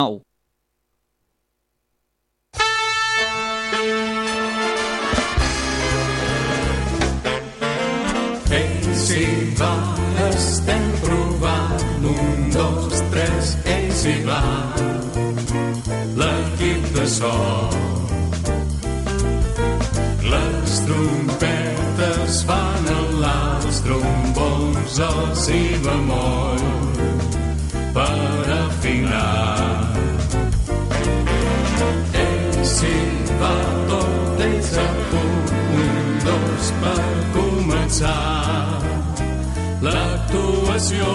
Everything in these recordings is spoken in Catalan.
nou. Ells hi va, estem provant un, dos, tres, ells hi va l'equip de so les trompetes fan els trombons el si bemoll per afinar començar l'actuació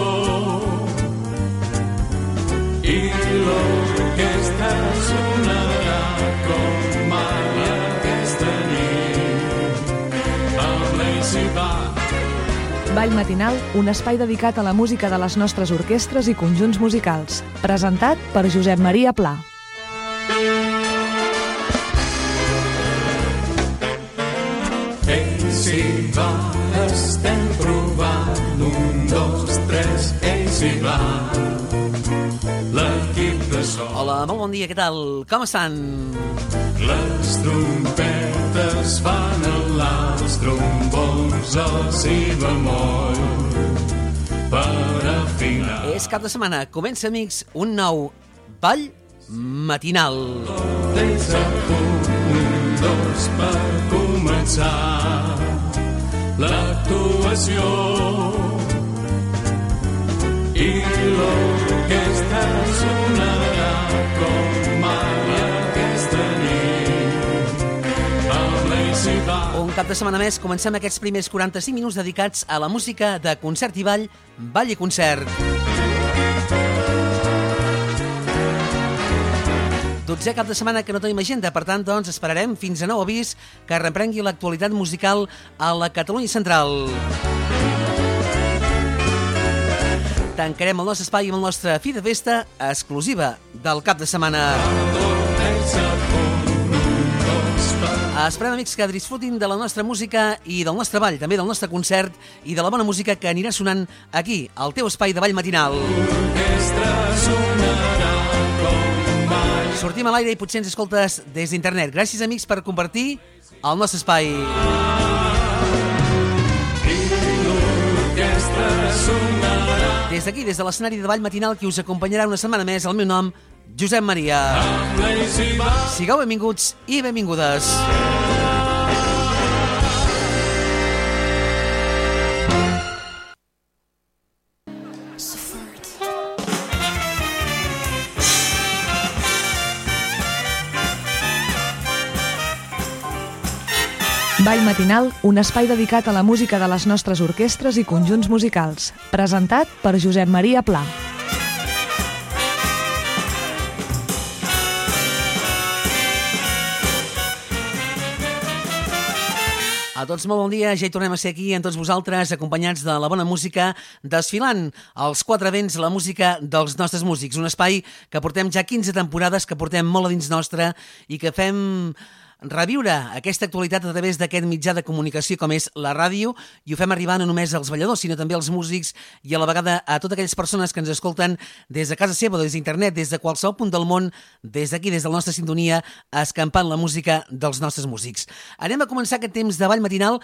i l'orquestra sonarà com mai aquesta nit amb va Ball matinal, un espai dedicat a la música de les nostres orquestres i conjunts musicals. Presentat per Josep Maria Pla. Hi va, estem provant un, dos, tres, ells hi va l'equip de so Hola, molt bon dia, què tal? Com estan? Les trompetes fan els trombons el si bemoll per afinar. És cap de setmana, comença, amics, un nou ball matinal. Tens a punt, un, dos per començar l'actuació. I l'orquestra sonarà com mai aquesta nit. Un cap de setmana més, comencem aquests primers 45 minuts dedicats a la música de concert i ball, ball i concert. Dotzè cap de setmana que no tenim agenda, per tant, doncs, esperarem fins a nou avís que reprengui l'actualitat musical a la Catalunya Central. Tancarem el nostre espai amb el nostre fi de festa exclusiva del cap de setmana. Esperem, amics, que disfrutin de la nostra música i del nostre ball, també del nostre concert i de la bona música que anirà sonant aquí, al teu espai de ball matinal. l'orquestra sonarà Sortim a l'aire i potser ens escoltes des d'internet. Gràcies, amics, per compartir el nostre espai. Des d'aquí, des de l'escenari de ball matinal que us acompanyarà una setmana més, el meu nom, Josep Maria. Sigueu benvinguts i benvingudes. Ball matinal, un espai dedicat a la música de les nostres orquestres i conjunts musicals. Presentat per Josep Maria Pla. A tots molt bon dia, ja hi tornem a ser aquí amb tots vosaltres, acompanyats de la bona música, desfilant els quatre vents la música dels nostres músics. Un espai que portem ja 15 temporades, que portem molt a dins nostre i que fem reviure aquesta actualitat a través d'aquest mitjà de comunicació com és la ràdio i ho fem arribar no només als balladors sinó també als músics i a la vegada a totes aquelles persones que ens escolten des de casa seva, des d'internet, des de qualsevol punt del món, des d'aquí, des de la nostra sintonia, escampant la música dels nostres músics. Anem a començar aquest temps de ball matinal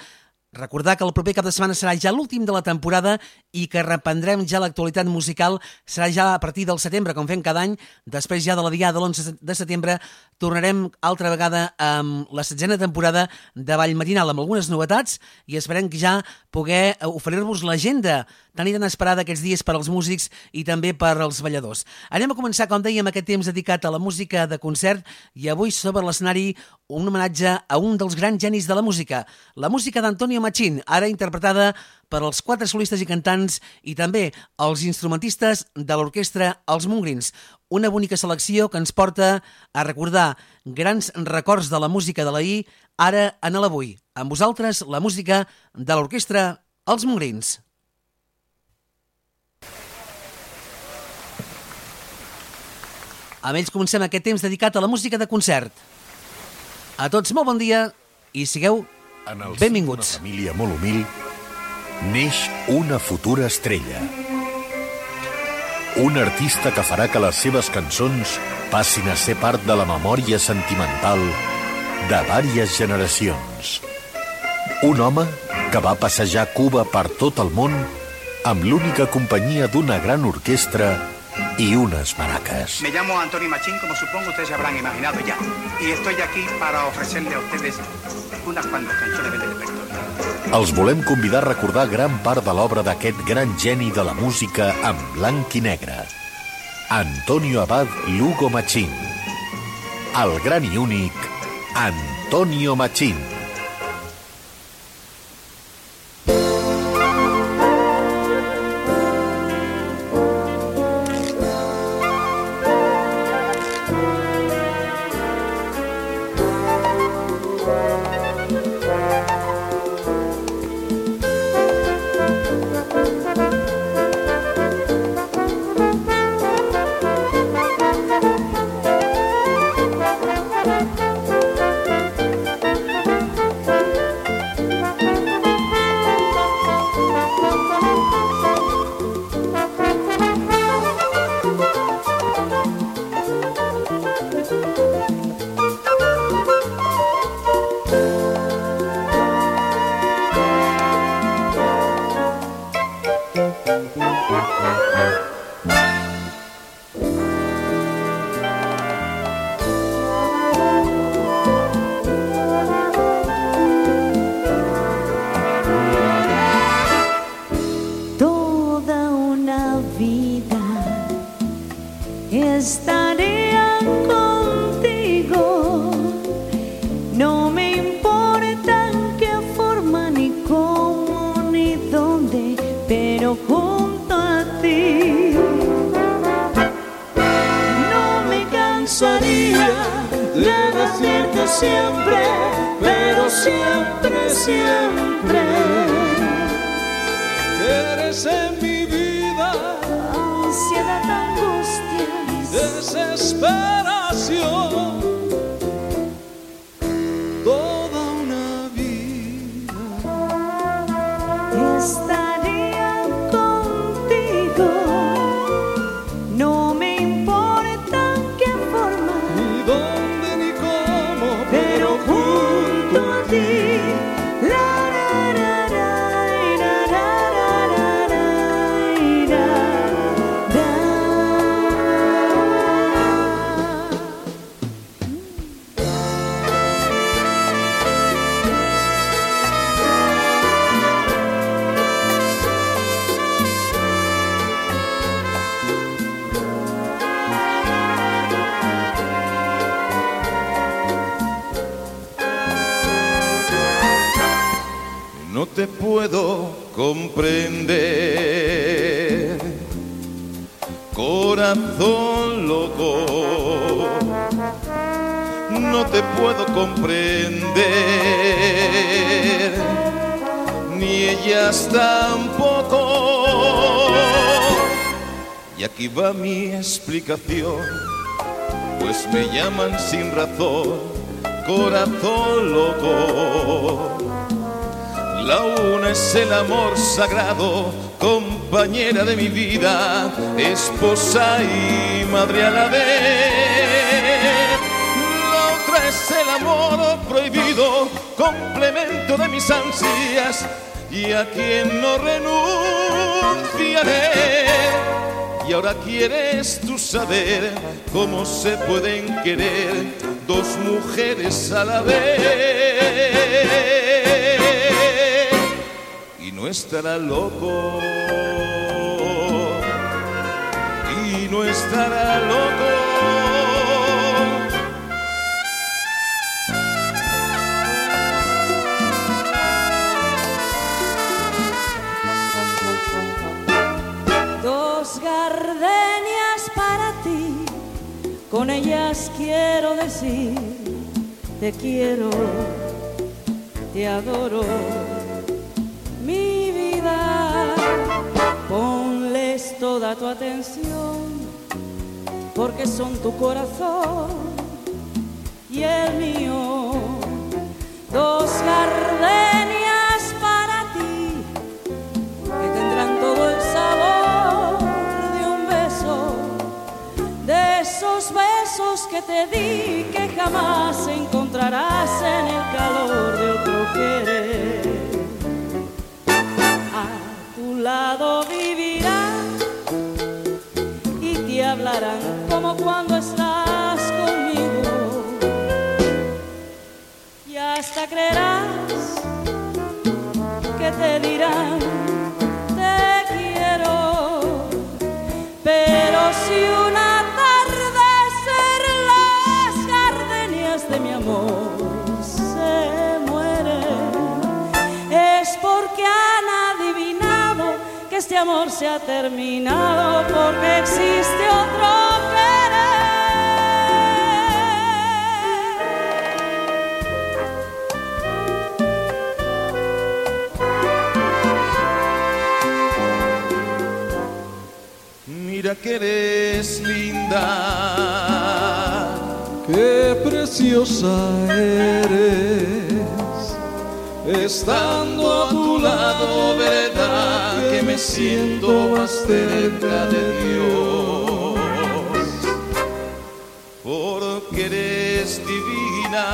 Recordar que el proper cap de setmana serà ja l'últim de la temporada i que reprendrem ja l'actualitat musical serà ja a partir del setembre, com fem cada any. Després ja de la diada de l'11 de setembre tornarem altra vegada amb la setzena temporada de Vall Matinal amb algunes novetats i esperem que ja poder oferir-vos l'agenda tan i tan esperada aquests dies per als músics i també per als balladors. Anem a començar, com dèiem, aquest temps dedicat a la música de concert i avui sobre l'escenari un homenatge a un dels grans genis de la música, la música d'Antonio Machín, ara interpretada per als quatre solistes i cantants i també els instrumentistes de l'orquestra Els Mongrins. Una bonica selecció que ens porta a recordar grans records de la música de l'ahir, ara en l'avui. Amb vosaltres, la música de l'orquestra Els Mongrins. Amb ells comencem aquest temps dedicat a la música de concert. A tots molt bon dia i sigueu En el Benvinguts. si d'una família molt humil neix una futura estrella. Un artista que farà que les seves cançons passin a ser part de la memòria sentimental de vàries generacions. Un home que va passejar Cuba per tot el món amb l'única companyia d'una gran orquestra y unas maracas. Me llamo Antonio Machín, como supongo ustedes habrán imaginado ya. Y estoy aquí para ofrecerle a ustedes unas cuantas canciones del repertorio. Els volem convidar a recordar gran part de l'obra d'aquest gran geni de la música en blanc i negre. Antonio Abad Lugo Machín. El gran i únic Antonio Machín. Va mi explicación, pues me llaman sin razón, corazón loco. La una es el amor sagrado, compañera de mi vida, esposa y madre a la vez. La otra es el amor prohibido, complemento de mis ansias y a quien no renunciaré. Y ahora quieres tú saber cómo se pueden querer dos mujeres a la vez. Y no estará loco. Y no estará loco con ellas quiero decir, te quiero, te adoro, mi vida. Ponles toda tu atención, porque son tu corazón y el mío. Dos gardenias que te di que jamás encontrarás en el calor de otro querer. A tu lado vivirán y te hablarán como cuando estás conmigo. Y hasta creerás que te dirán que este amor se ha terminado porque existe otro querer. Mira que eres linda. Qué preciosa eres. Estando a tu lado, que me siento más cerca de Dios. Porque eres divina.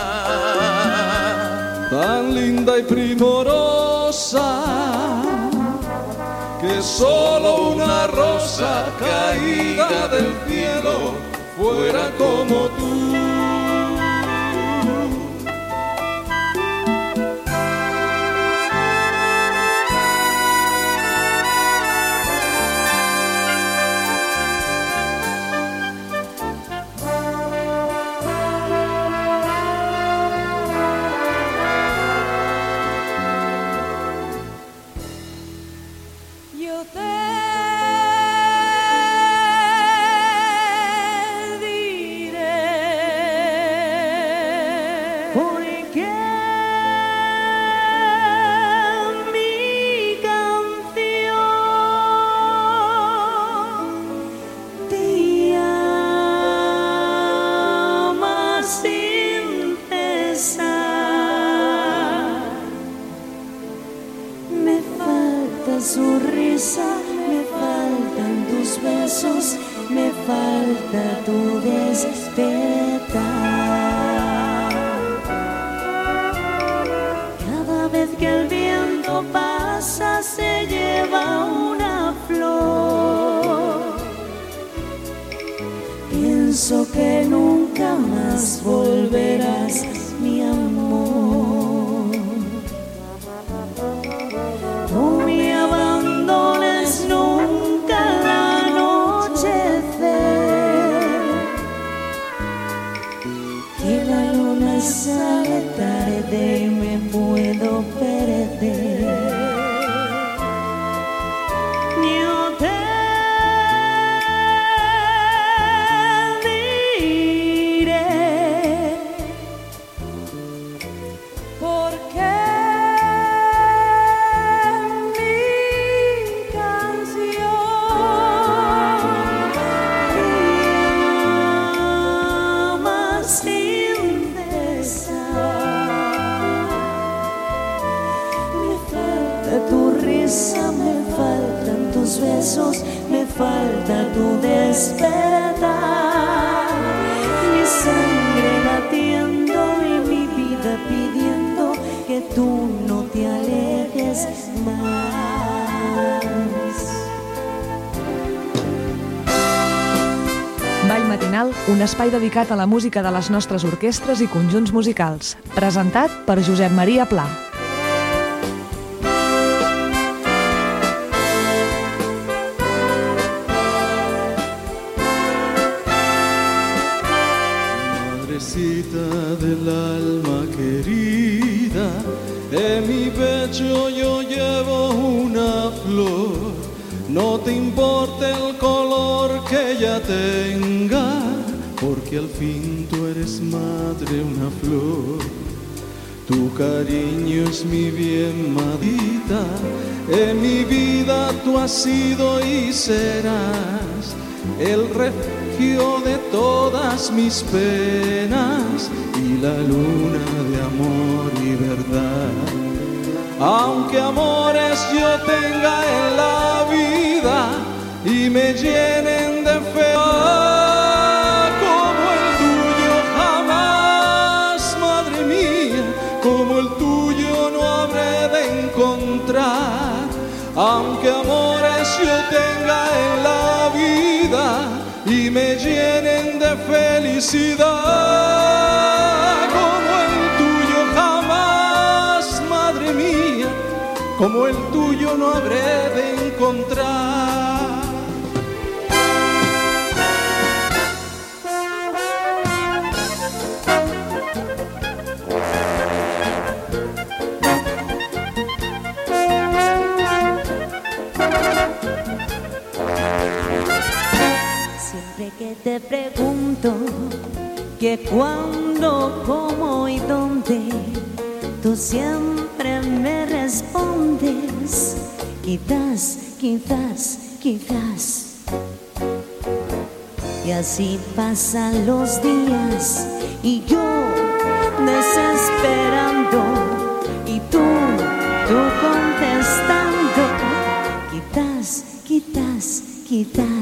tan linda y primorosa que solo una rosa caída del cielo fuera como tú. Dedicat a la música de les nostres orquestres i conjunts musicals. Presentat per Josep Maria Pla. Mis penas y la luna de amor y verdad. Aunque amores yo tenga en la vida y me llenen como el tuyo jamás, madre mía, como el tuyo no habré de encontrar. que te pregunto que cuándo, cómo y dónde, tú siempre me respondes, quizás, quizás, quizás. Y así pasan los días y yo desesperando y tú, tú contestando, quizás, quizás, quizás.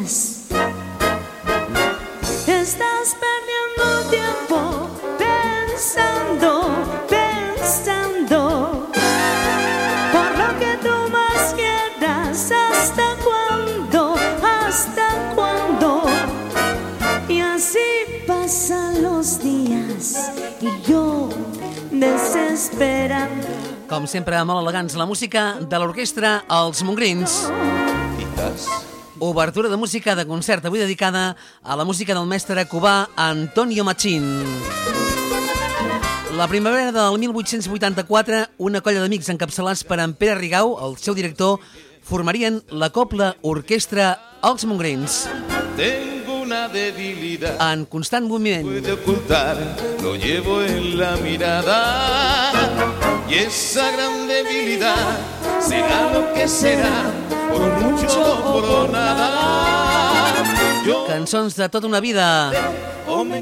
Com sempre, molt elegants, la música de l'orquestra Els Mongrins. Obertura de música de concert avui dedicada a la música del mestre cubà Antonio Machín. La primavera del 1884, una colla d'amics encapçalats per en Pere Rigau, el seu director, formarien la copla orquestra Els Mongrins. tengo una debilidad. En constant moviment. puede ocultar, lo llevo en la mirada. Y esa gran debilidad será lo que será, por mucho o por nada. Yo Cançons de tota una vida.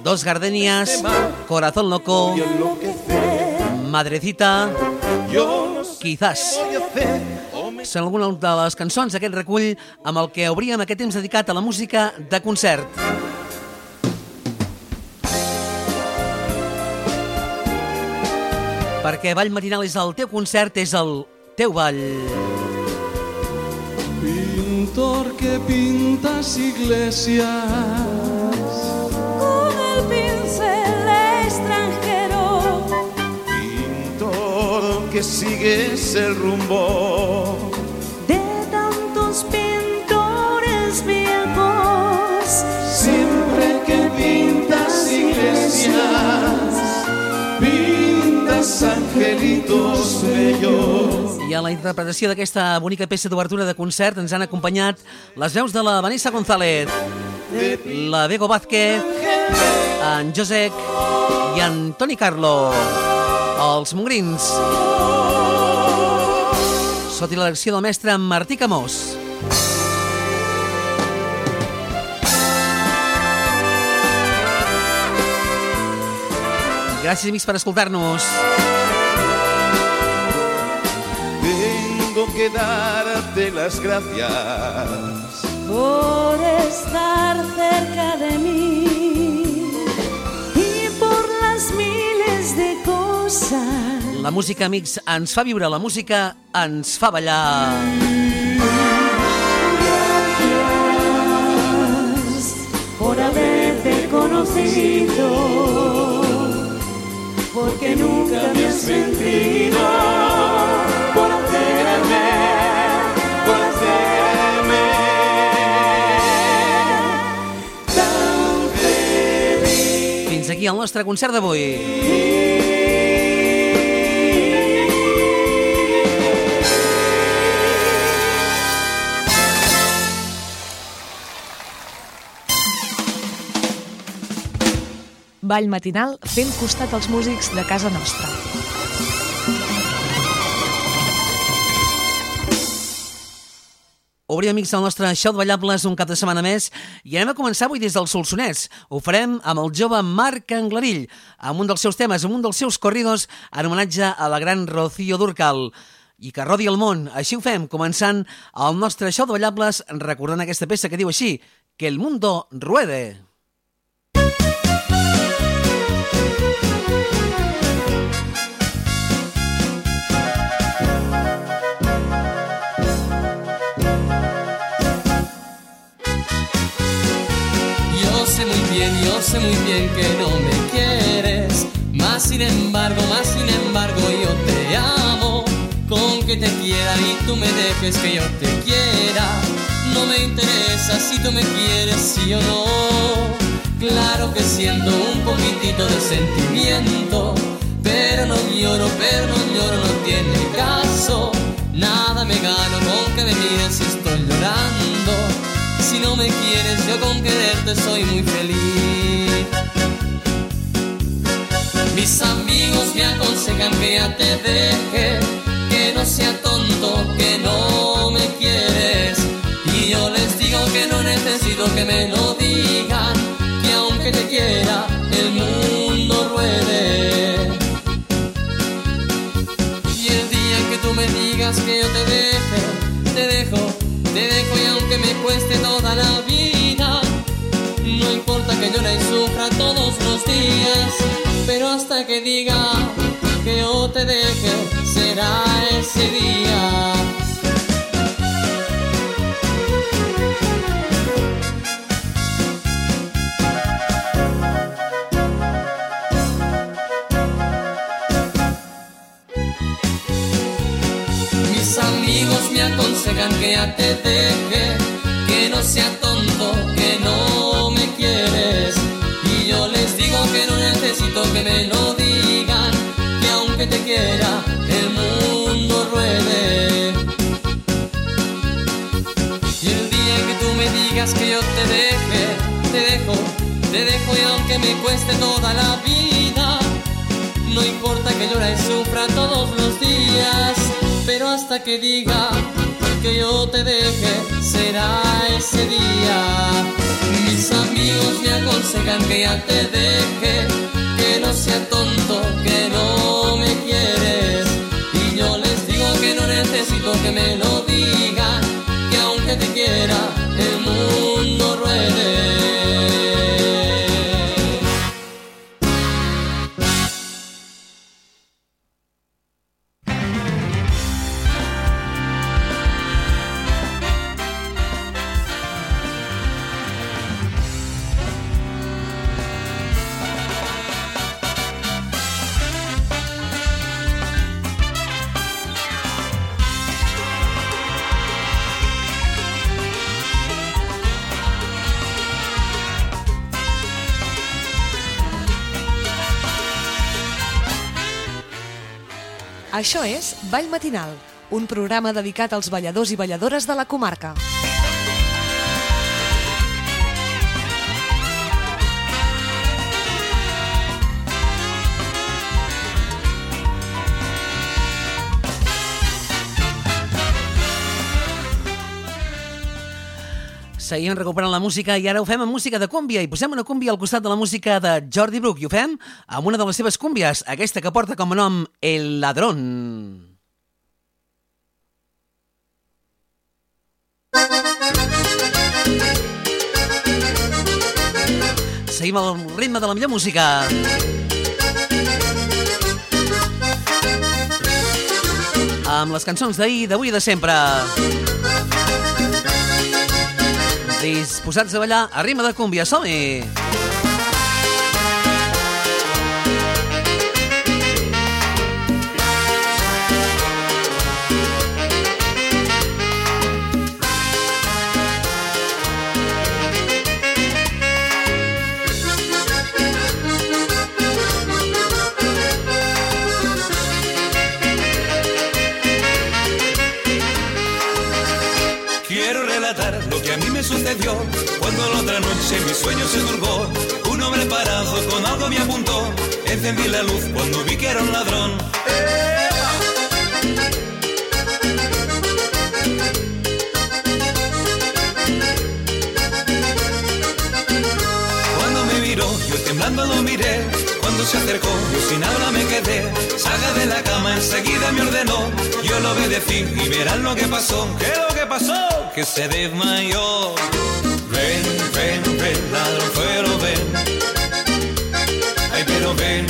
Dos gardenias, Corazón Loco, Madrecita, Quizás. Són algunes de les cançons d'aquest recull amb el que obríem aquest temps dedicat a la música de concert. Perquè Ball Matinal és el teu concert, és el teu ball. Pintor que pintas iglesias, Con el pincel extranjero pintor que sigues el rumbo. de tantos pintores viejos. siempre que pintas iglesias, pintas angelitos bellos. I a la interpretació d'aquesta bonica peça d'obertura de concert ens han acompanyat les veus de la Vanessa González, la Bego Vázquez, en Josec i en Toni Carlo, els Mongrins. Sota la direcció del mestre Martí Camós. Gràcies, amics, per escoltar-nos. Tengo que darte las gracias. por estar cerca de mí y por las miles de cosas La música, amics, ens fa viure, la música ens fa ballar. por haberte conocido, porque nunca me has mentido, por hacerme, por hacerme tan. Fins aquí el nostre concert d'avui. Ball matinal fent costat als músics de casa nostra. Obrim, amics, el nostre show de ballables un cap de setmana més i anem a començar avui des del Solsonès. Ho farem amb el jove Marc Anglarill, amb un dels seus temes, amb un dels seus corridos en homenatge a la gran Rocío Durcal i que rodi el món. Així ho fem, començant el nostre show de ballables recordant aquesta peça que diu així, que el mundo ruede. Sé muy bien que no me quieres. Más sin embargo, más sin embargo, yo te amo. Con que te quiera y tú me dejes que yo te quiera. No me interesa si tú me quieres, sí o no. Claro que siento un poquitito de sentimiento. Pero no lloro, pero no lloro, no tiene caso. Nada me gano con que me mires si estoy llorando. Si no me quieres, yo con quererte soy muy feliz. Mis amigos me aconsejan que ya te deje, que no sea tonto, que no me quieres. Y yo les digo que no necesito que me lo digan, que aunque te quiera, el mundo ruede. Y el día que tú me digas que yo te deje, te dejo, te dejo y aunque me cueste toda la vida, no importa que llore y sufra todos los días, pero hasta que diga que yo te deje, será ese día. Que ya te deje, que no sea tonto, que no me quieres. Y yo les digo que no necesito que me lo digan, que aunque te quiera, el mundo ruede. Y el día que tú me digas que yo te deje, te dejo, te dejo y aunque me cueste toda la vida, no importa que llore y sufra todos los días, pero hasta que diga que yo te deje, será ese día. Mis amigos me aconsejan que ya te deje, que no sea tonto, que no me quieres. Y yo les digo que no necesito que me lo digan, que aunque te quiera, Això és Ball Matinal, un programa dedicat als balladors i balladores de la comarca. Seguim recuperant la música i ara ho fem amb música de cúmbia i posem una cúmbia al costat de la música de Jordi Bruc i ho fem amb una de les seves cúmbies, aquesta que porta com a nom El Ladrón. Seguim al ritme de la millor música. Amb les cançons d'ahir, d'avui i de sempre. Disposats a ballar a ritme de cúmbia, som-hi! Que a mí me sucedió cuando la otra noche mi sueño se turbó. Un hombre parado con algo me apuntó. Encendí la luz cuando vi que era un ladrón. Cuando me miró, yo temblando lo miré. Cuando se acercó, yo sin habla me quedé. Salga de la cama, enseguida me ordenó. Yo lo obedecí y verán lo que pasó. ¿Qué es lo que pasó? Que se desmayó. Ven, ven, ven, ladronzuelo, ven. Ay, pero ven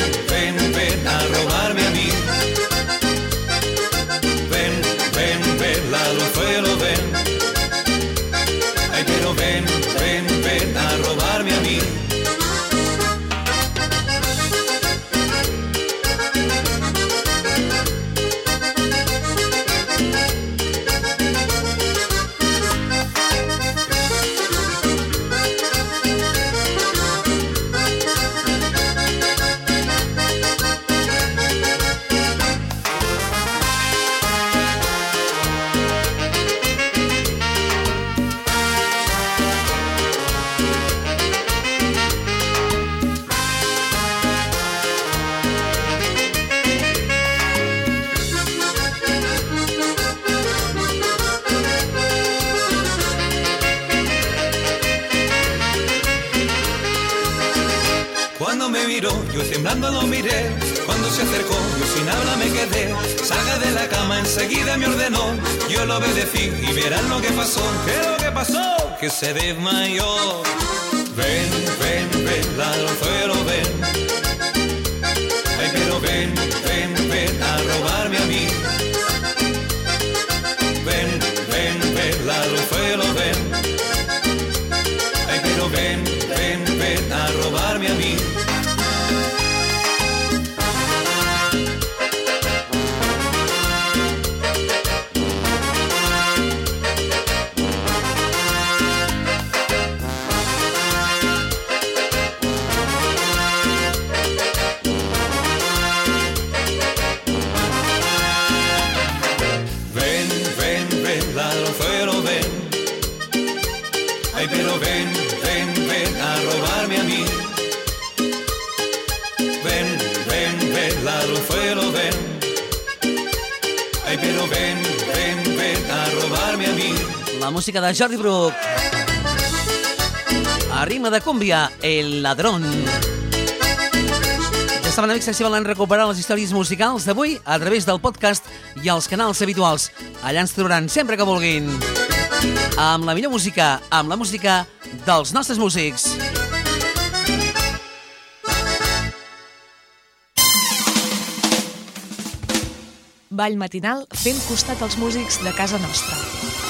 sin habla me quedé. Salga de la cama, enseguida me ordenó. Yo lo obedecí y verán lo que pasó. ¿Qué lo que pasó? Que se desmayó. Ven, ven, ven, ladronzuelo, ven. La música de Jordi Brook. A ritme de cúmbia, El Ladrón. Ja saben, amics, si volen recuperar les històries musicals d'avui a través del podcast i els canals habituals. Allà ens trobaran sempre que vulguin. Amb la millor música, amb la música dels nostres músics. Ball matinal fent costat als músics de casa nostra.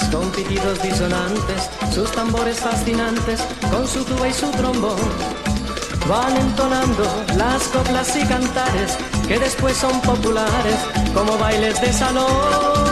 Con pitidos disonantes, sus tambores fascinantes, con su tuba y su trombón, van entonando las coplas y cantares que después son populares como bailes de salón.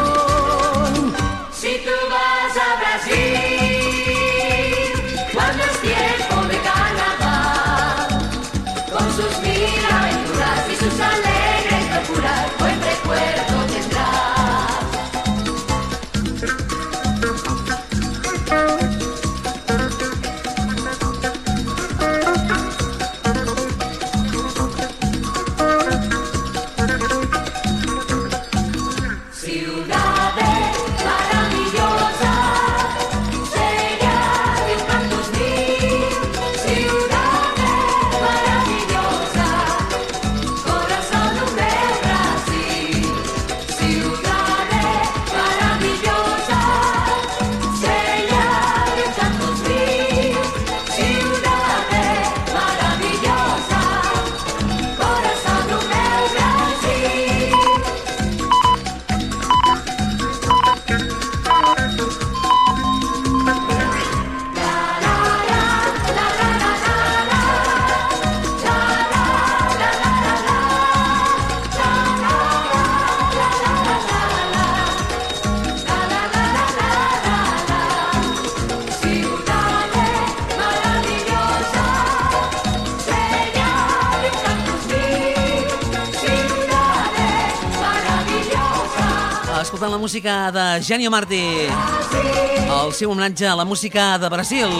Música de Genio Martí. El seu homenatge a la música de Brasil.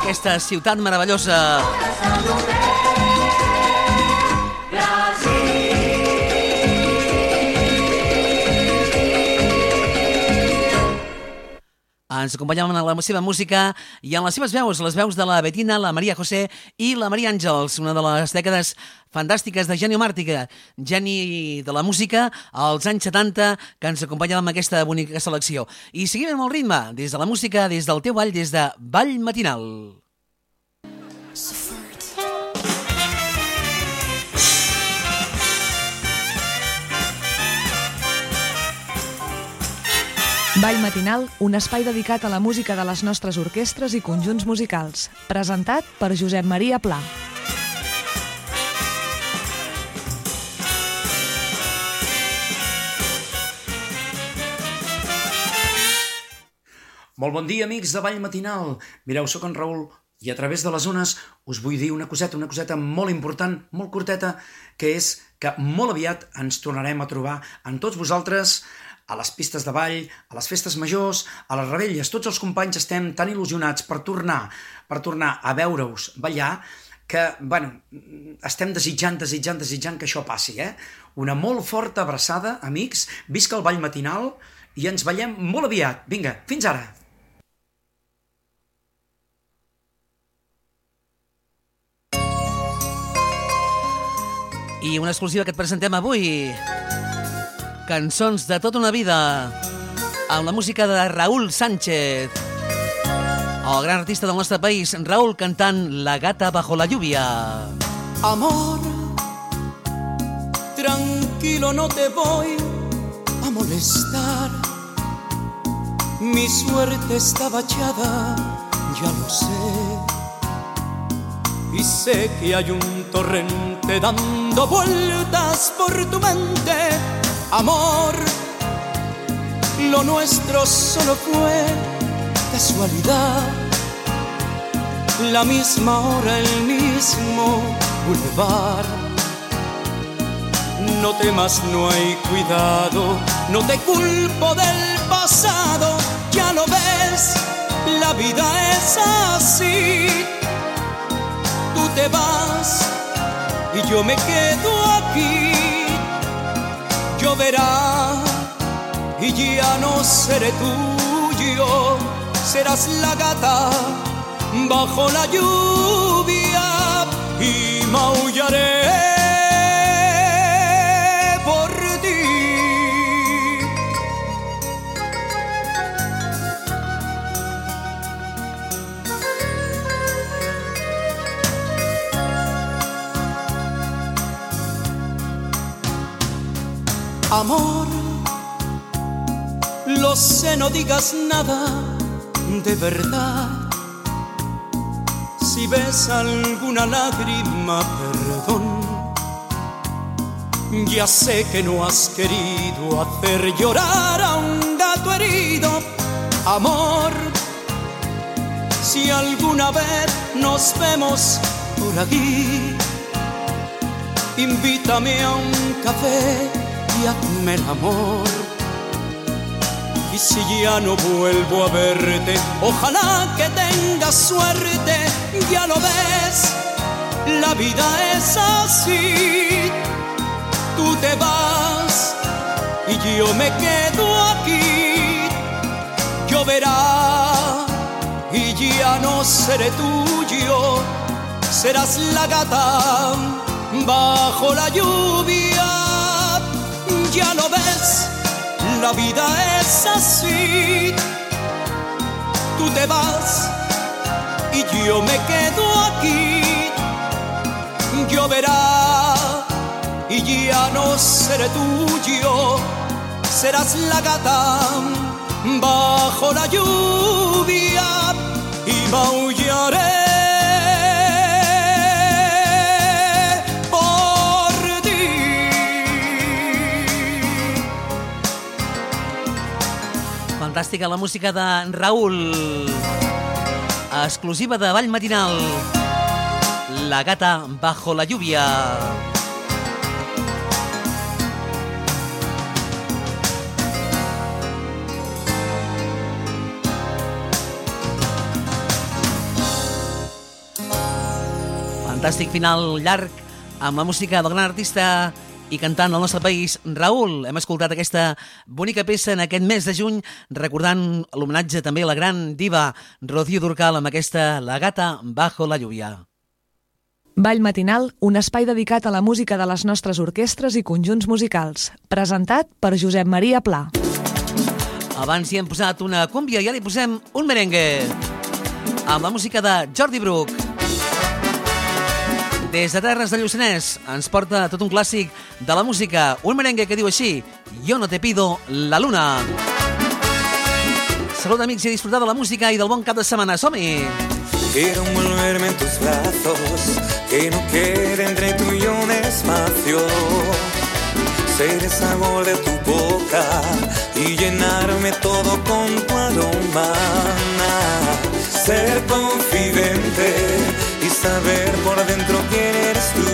Aquesta ciutat meravellosa. Ens acompanyaven en la seva música i en les seves veus, les veus de la Betina, la Maria José i la Maria Àngels, una de les dècades fantàstiques de Genio Màrtica, geni de la música als anys 70, que ens acompanyava amb aquesta bonica selecció. I seguim amb el ritme, des de la música, des del teu ball, des de Ball Matinal. Ball matinal, un espai dedicat a la música de les nostres orquestres i conjunts musicals. Presentat per Josep Maria Pla. Molt bon dia, amics de Vall Matinal. Mireu, sóc en Raül i a través de les zones us vull dir una coseta, una coseta molt important, molt curteta, que és que molt aviat ens tornarem a trobar amb tots vosaltres a les pistes de ball, a les festes majors, a les rebelles. Tots els companys estem tan il·lusionats per tornar, per tornar a veure-us ballar, que, bueno, estem desitjant, desitjant, desitjant que això passi, eh? Una molt forta abraçada, amics, visca el ball matinal i ens ballem molt aviat. Vinga, fins ara! I una exclusiva que et presentem avui. Cançons de tota una vida amb la música de Raúl Sánchez. El gran artista del nostre país, Raúl cantant La gata bajo la lluvia. Amor, tranquilo no te voy a molestar. Mi suerte está bachada, ya lo sé. Y sé que hay un torrente dando vueltas por tu mente. Amor, lo nuestro solo fue casualidad. La misma hora, el mismo boulevard. No temas, no hay cuidado, no te culpo del pasado, ya lo ves, la vida es así. Tú te vas y yo me quedo aquí. Y ya no seré tuyo, serás la gata bajo la lluvia y maullaré Amor, lo sé, no digas nada de verdad. Si ves alguna lágrima, perdón. Ya sé que no has querido hacer llorar a un gato herido. Amor, si alguna vez nos vemos por aquí, invítame a un café hazme el amor. Y si ya no vuelvo a verte, ojalá que tengas suerte, ya lo ves, la vida es así. Tú te vas y yo me quedo aquí. Lloverá y ya no seré tuyo, serás la gata bajo la lluvia. La vida es así. Tú te vas y yo me quedo aquí. Lloverá y ya no seré tuyo, serás la gata bajo la lluvia y maullaré. Fantàstica la música de Raúl. Exclusiva de Vall Matinal. La gata bajo la lluvia. Fantàstic final llarg amb la música del gran artista i cantant del nostre país, Raül. Hem escoltat aquesta bonica peça en aquest mes de juny, recordant l'homenatge també a la gran diva Rocío Durcal amb aquesta La gata bajo la lluvia. Ball matinal, un espai dedicat a la música de les nostres orquestres i conjunts musicals. Presentat per Josep Maria Pla. Abans hi hem posat una cúmbia i ara hi posem un merengue. Amb la música de Jordi Bruc. Des de Terres de Lluçanès ens porta tot un clàssic de la música, un merengue que diu així Yo no te pido la luna. Salut, amics, i disfrutar de la música i del bon cap de setmana. Som-hi! Quiero envolverme en tus brazos, que no quede entre tú y yo un espacio. Ser el sabor de tu boca y llenarme todo con tu aroma. Ser confidente y saber por dentro quién eres tú.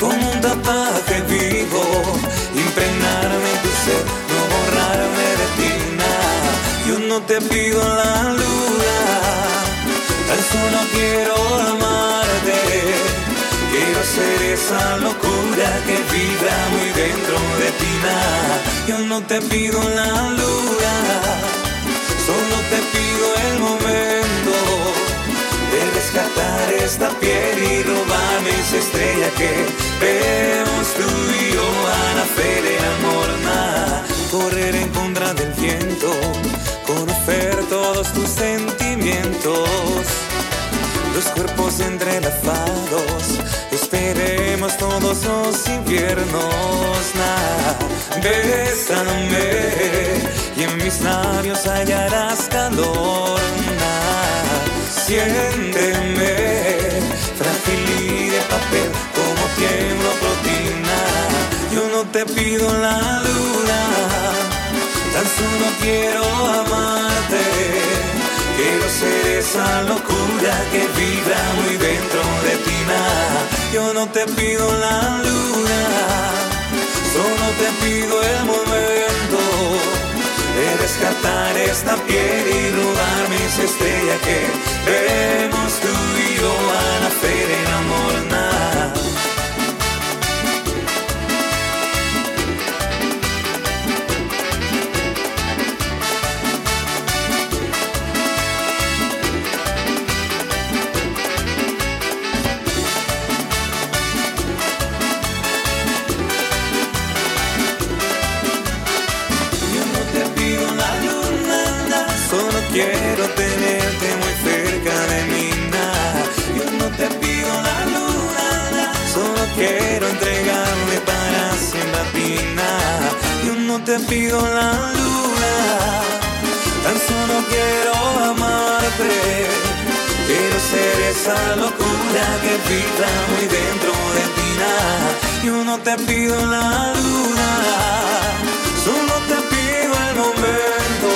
Como un tapaje vivo, impregnarme tu ser, no borrarme de ti. Yo no te pido la luna, tan solo quiero amarte. Quiero ser esa locura que vibra muy dentro de ti. Yo no te pido la luna, solo te pido el momento rescatar esta piel y robarme esa estrella que vemos tú y yo a nacer el amor. Nada, correr en contra del viento, conocer todos tus sentimientos. Los cuerpos entrelazados, esperemos todos los inviernos. Nah, bésame y en mis labios hallarás calor. Nah, siénteme, frágil y de papel, como tiemblo proteína. Yo no te pido la luna, tan solo quiero amarte. Quiero ser esa locura que vibra muy dentro de ti. Yo no te pido la luna, solo te pido el momento de rescatar esta piel y robarme esa estrella que vemos tú y yo a nacer en amor. No te pido la luna, tan solo quiero amarte. Quiero ser esa locura que vibra muy dentro de ti. na. Yo no te pido la luna. Solo te pido el momento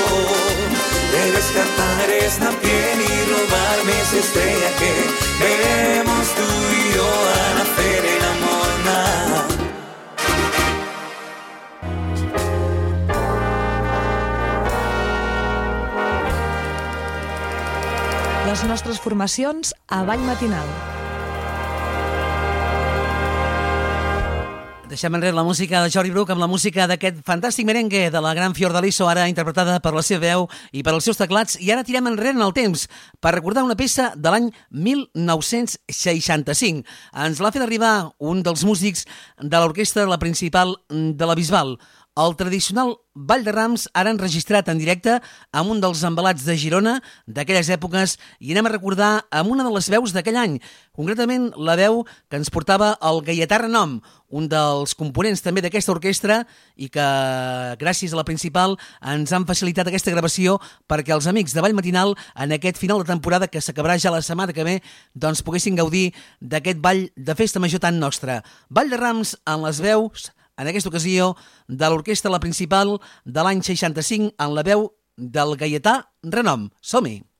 de rescatar esta piel y robarme esa estrella que vemos Les nostres formacions a Vall Matinal. Deixem enrere la música de Jordi Bruc amb la música d'aquest fantàstic merengue de la gran Fiordaliso, ara interpretada per la seva veu i per als seus teclats. I ara tirem enrere en el temps per recordar una peça de l'any 1965. Ens l'ha fet arribar un dels músics de l'orquestra La Principal de la Bisbal, el tradicional Ball de Rams, ara enregistrat en directe amb un dels embalats de Girona d'aquelles èpoques i anem a recordar amb una de les veus d'aquell any, concretament la veu que ens portava el Gaietà Renom, un dels components també d'aquesta orquestra i que gràcies a la principal ens han facilitat aquesta gravació perquè els amics de Vall Matinal en aquest final de temporada que s'acabarà ja la setmana que ve doncs poguessin gaudir d'aquest ball de festa major tan nostra. Ball de Rams en les veus en aquesta ocasió de l'orquestra La Principal de l'any 65 en la veu del Gaietà Renom. Som-hi!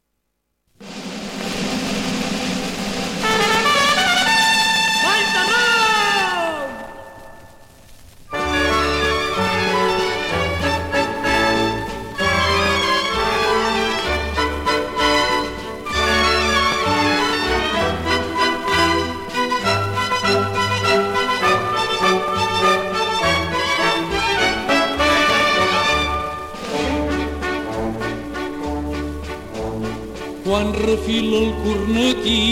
Quan refila el cornetí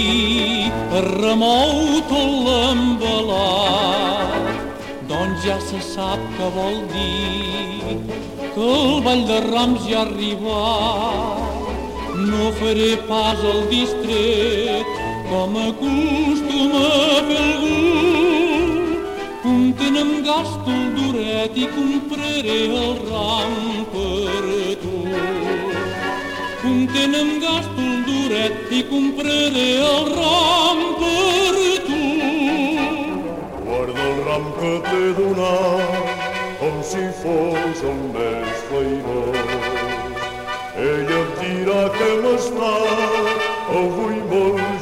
es remou tot l'embalat. Doncs ja se sap què vol dir que el ball de Rams ja ha arribat. No faré pas el distret com acostuma a fer algú. Content em gasto el duret i compraré el ram per tu. Contenen gasto un duret i compraré el ram per tu. Guarda el ram que t'he donat com si fos el més feirós. Ella em dirà que m'està avui molt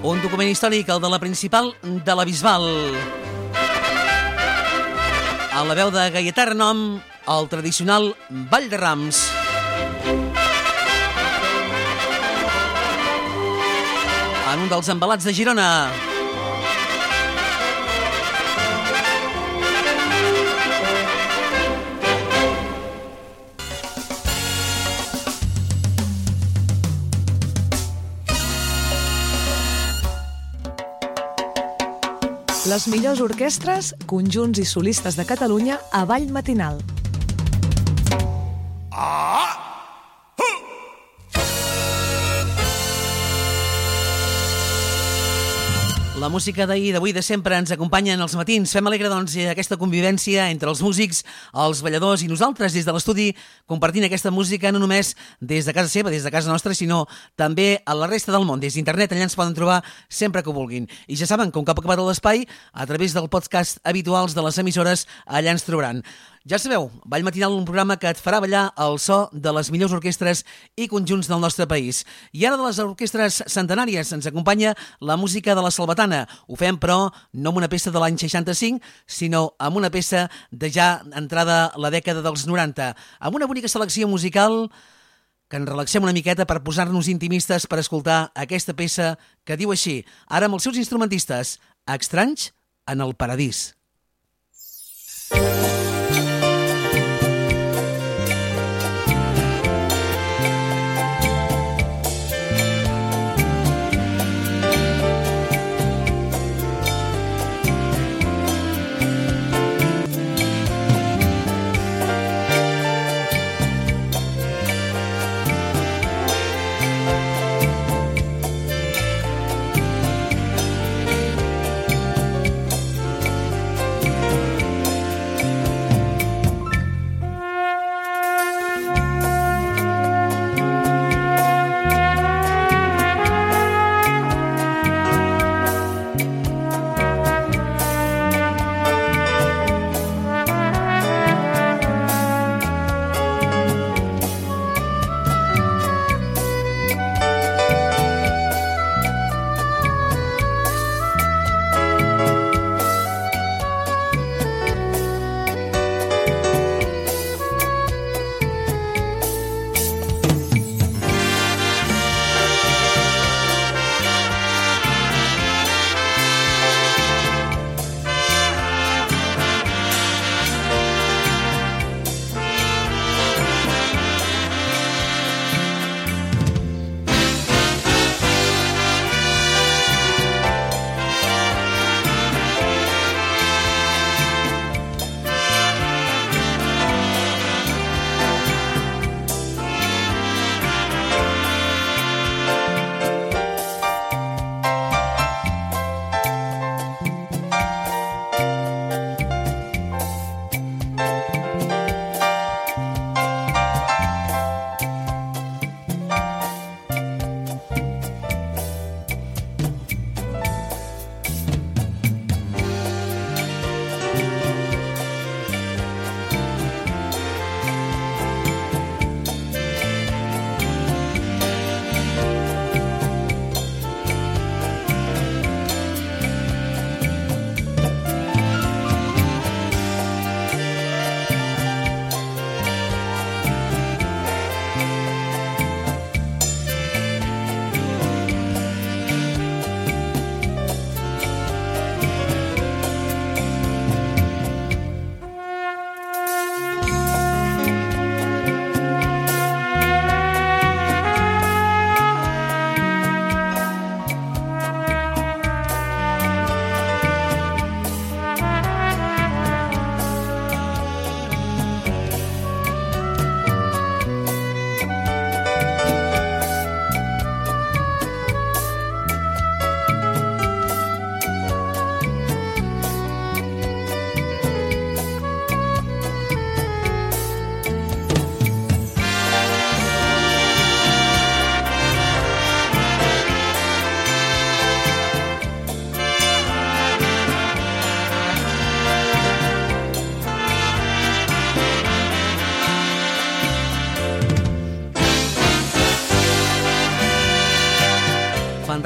Un document històric, el de la principal de la Bisbal. A la veu de Gaietà Renom, el tradicional Ball de Rams. En un dels embalats de Girona. Les millors orquestres, conjunts i solistes de Catalunya a Vall Matinal. La música d'ahir, d'avui, de sempre ens acompanya en els matins. Fem alegre, doncs, aquesta convivència entre els músics, els balladors i nosaltres des de l'estudi, compartint aquesta música no només des de casa seva, des de casa nostra, sinó també a la resta del món. Des d'internet allà ens poden trobar sempre que vulguin. I ja saben que un cop acabat l'espai, a través del podcast habituals de les emissores, allà ens trobaran. Ja sabeu, Ball Matinal, un programa que et farà ballar el so de les millors orquestres i conjunts del nostre país. I ara de les orquestres centenàries ens acompanya la música de la Salvatana. Ho fem, però, no amb una peça de l'any 65, sinó amb una peça de ja entrada la dècada dels 90, amb una bonica selecció musical que ens relaxem una miqueta per posar-nos intimistes per escoltar aquesta peça que diu així, ara amb els seus instrumentistes, Estranys en el Paradís. Ay,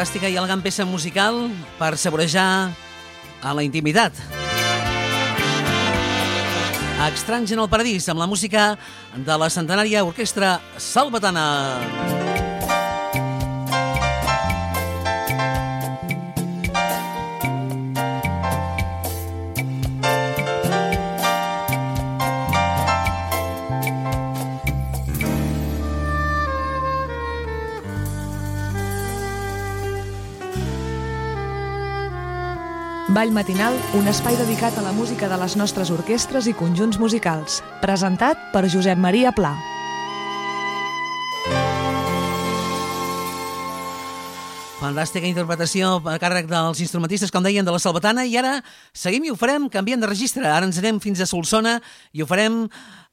Fantàstica i elegant peça musical per saborejar a la intimitat. Estranys en el paradís, amb la música de la centenària orquestra salvatana. Ball matinal, un espai dedicat a la música de les nostres orquestres i conjunts musicals. Presentat per Josep Maria Pla. Fantàstica interpretació a càrrec dels instrumentistes, com deien, de la Salvatana, i ara seguim i ho farem canviant de registre. Ara ens anem fins a Solsona i ho farem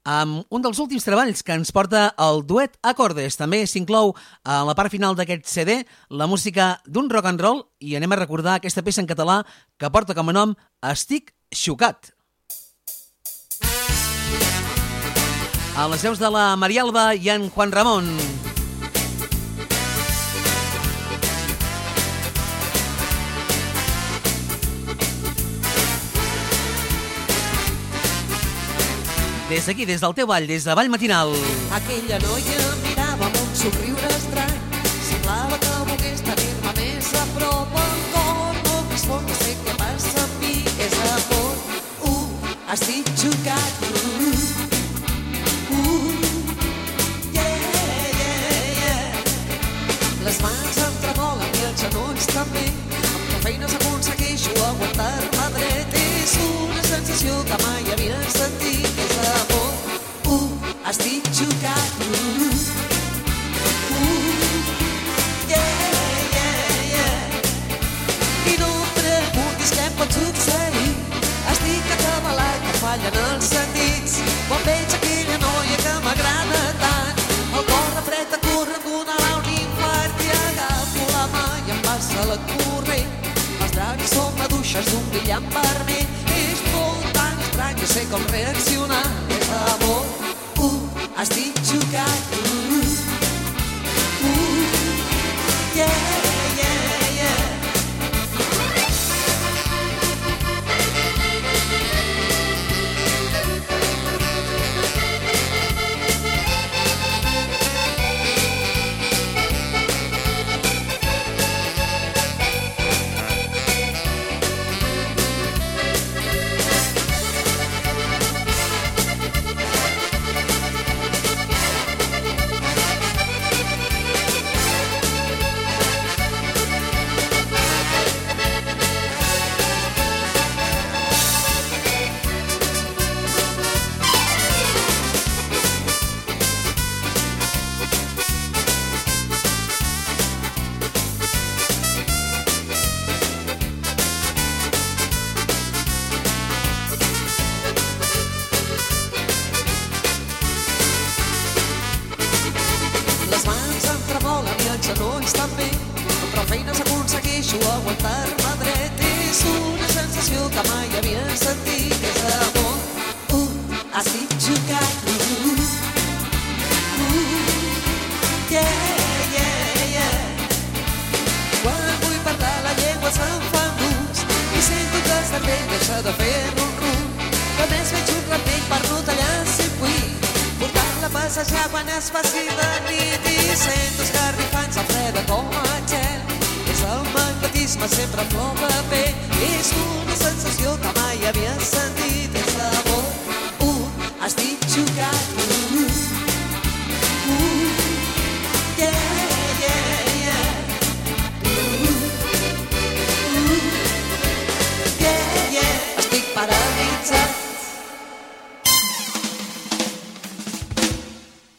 amb un dels últims treballs que ens porta el duet Acordes. També s'inclou a la part final d'aquest CD la música d'un rock and roll i anem a recordar aquesta peça en català que porta com a nom Estic xocat. A les veus de la Marialba i en Juan Ramon. Des d'aquí, des del teu ball, des de Vall Matinal. Aquella noia mirava amb un somriure estrany. Semblava que volgués tenir-me més a prop al cor. No fort, no sé què passa amb mi, és amor. Uh, estic xocat. Uh, uh, yeah, yeah, yeah. Les mans em tremolen i els genolls també. Amb prou feines aconsegueixo aguantar-me dret. És una sensació que mai havia sentit. Estic uh, yeah, yeah, yeah. I no em preguntis què em pot succeir. Estic atabalat, que fallen els sentits. Quan veig aquella noia que m'agrada tant, el cor refred córrer d'una a un infart i agafo la mà i em passa la corrent. Els llavis són maduixes d'un brillant vermell. És tot tan estrany, sé com reaccionar. És amor, uh, estic xocat. Uh,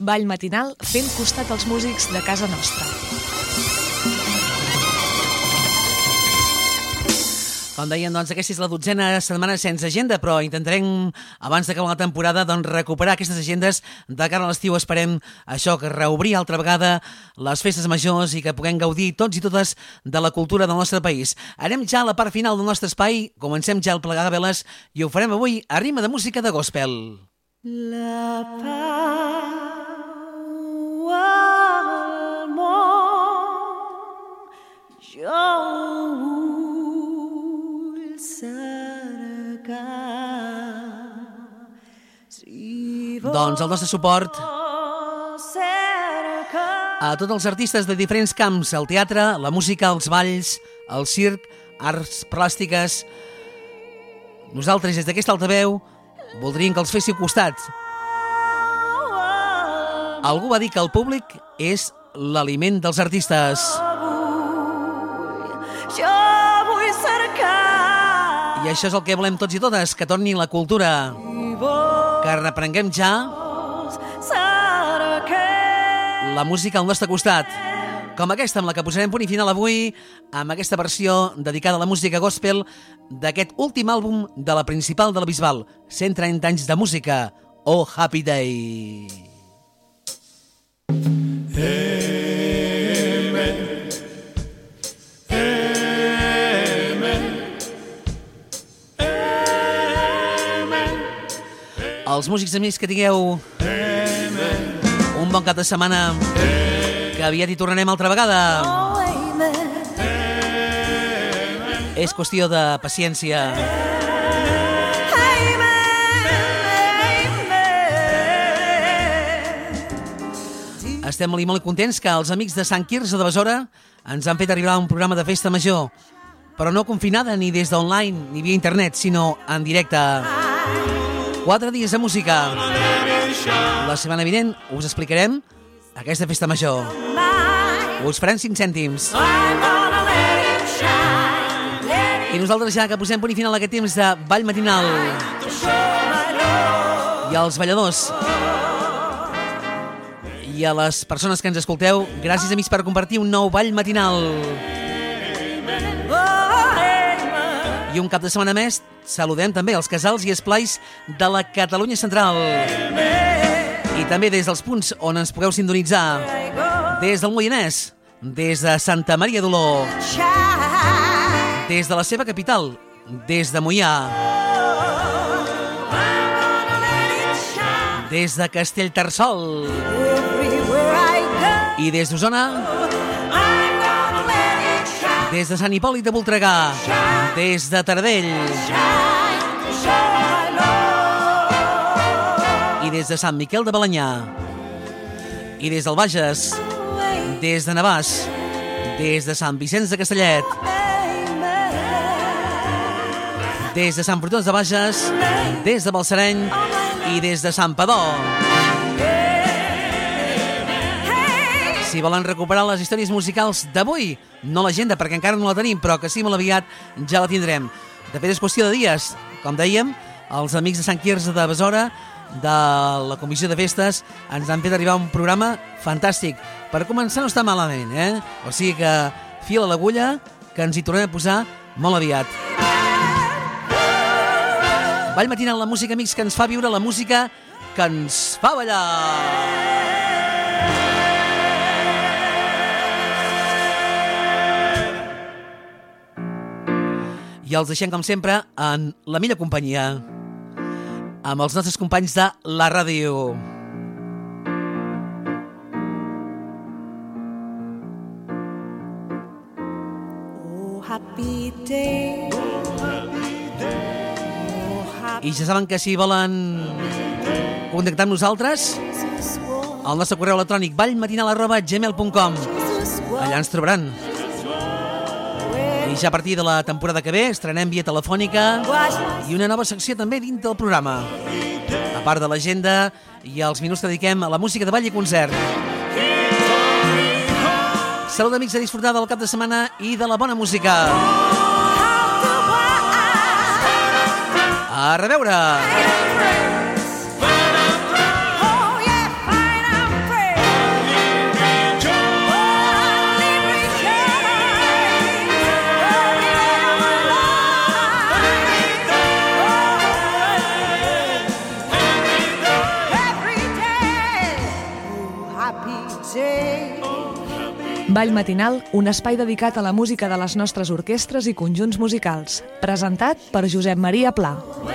Ball matinal fent costat als músics de casa nostra. Com deien, doncs, aquesta és la dotzena setmana sense agenda, però intentarem, abans d'acabar la temporada, doncs, recuperar aquestes agendes de cara a l'estiu. Esperem això, que reobrir altra vegada les festes majors i que puguem gaudir tots i totes de la cultura del nostre país. Anem ja a la part final del nostre espai, comencem ja el plegar de veles i ho farem avui a rima de música de gospel. La pau Jo vull cercar si Doncs el nostre suport a tots els artistes de diferents camps, el teatre, la música, els balls, el circ, arts plàstiques. Nosaltres, des d'aquesta altaveu, voldríem que els féssiu costat. Algú va dir que el públic és l'aliment dels artistes. jo I això és el que volem tots i totes, que torni la cultura. Que reprenguem ja la música al nostre costat. Com aquesta amb la que posarem punt i final avui, amb aquesta versió dedicada a la música gospel d'aquest últim àlbum de la principal de la Bisbal, 130 anys de música, Oh Happy Day. Els músics amics que tingueu un bon cap de setmana que aviat hi tornarem altra vegada. És qüestió de paciència. Estem molt i molt contents que els amics de Sant Quirze de Besora ens han fet arribar un programa de festa major, però no confinada ni des d'online ni via internet, sinó en directe. Quatre dies de música. La setmana vinent us explicarem aquesta festa major. Us farem 5 cèntims. I nosaltres ja que posem punt i final a aquest temps de ball matinal. I als balladors. I a les persones que ens escolteu, gràcies amics per compartir un nou ball matinal. I un cap de setmana més saludem també els casals i esplais de la Catalunya Central. I també des dels punts on ens pugueu sintonitzar. Des del Moianès, des de Santa Maria d'Oló, des de la seva capital, des de Moià, des de Castellterçol i des d'Osona, des de Sant Hipòlit de Voltregà, des de Taradell i des de Sant Miquel de Balanyà i des del Bages, des de Navàs, des de Sant Vicenç de Castellet, des de Sant Protons de Bages, des de Balsareny. I des de Sant Padó. Si volen recuperar les històries musicals d'avui, no l'agenda perquè encara no la tenim, però que sí molt aviat ja la tindrem. De fet, és qüestió de dies. Com dèiem, els amics de Sant Quirze de Besora, de la Comissió de Festes, ens han fet arribar un programa fantàstic. Per començar no està malament, eh? O sigui que fila l'agulla, que ens hi tornem a posar molt aviat. Ball matinal, la música, amics, que ens fa viure la música que ens fa ballar. I els deixem, com sempre, en la millor companyia, amb els nostres companys de la ràdio. Oh, happy day. I ja saben que si volen contactar amb nosaltres, el nostre correu electrònic ballmatinal arroba gmail.com Allà ens trobaran. I ja a partir de la temporada que ve estrenem via telefònica i una nova secció també dintre del programa. A part de l'agenda i els minuts que dediquem a la música de ball i concert. Salut, amics, a disfrutar del cap de setmana i de la bona música. A reveure! Ball matinal, un espai dedicat a la música de les nostres orquestres i conjunts musicals. Presentat per Josep Maria Pla. Oh,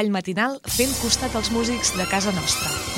Ball matinal fent costat als músics de casa nostra.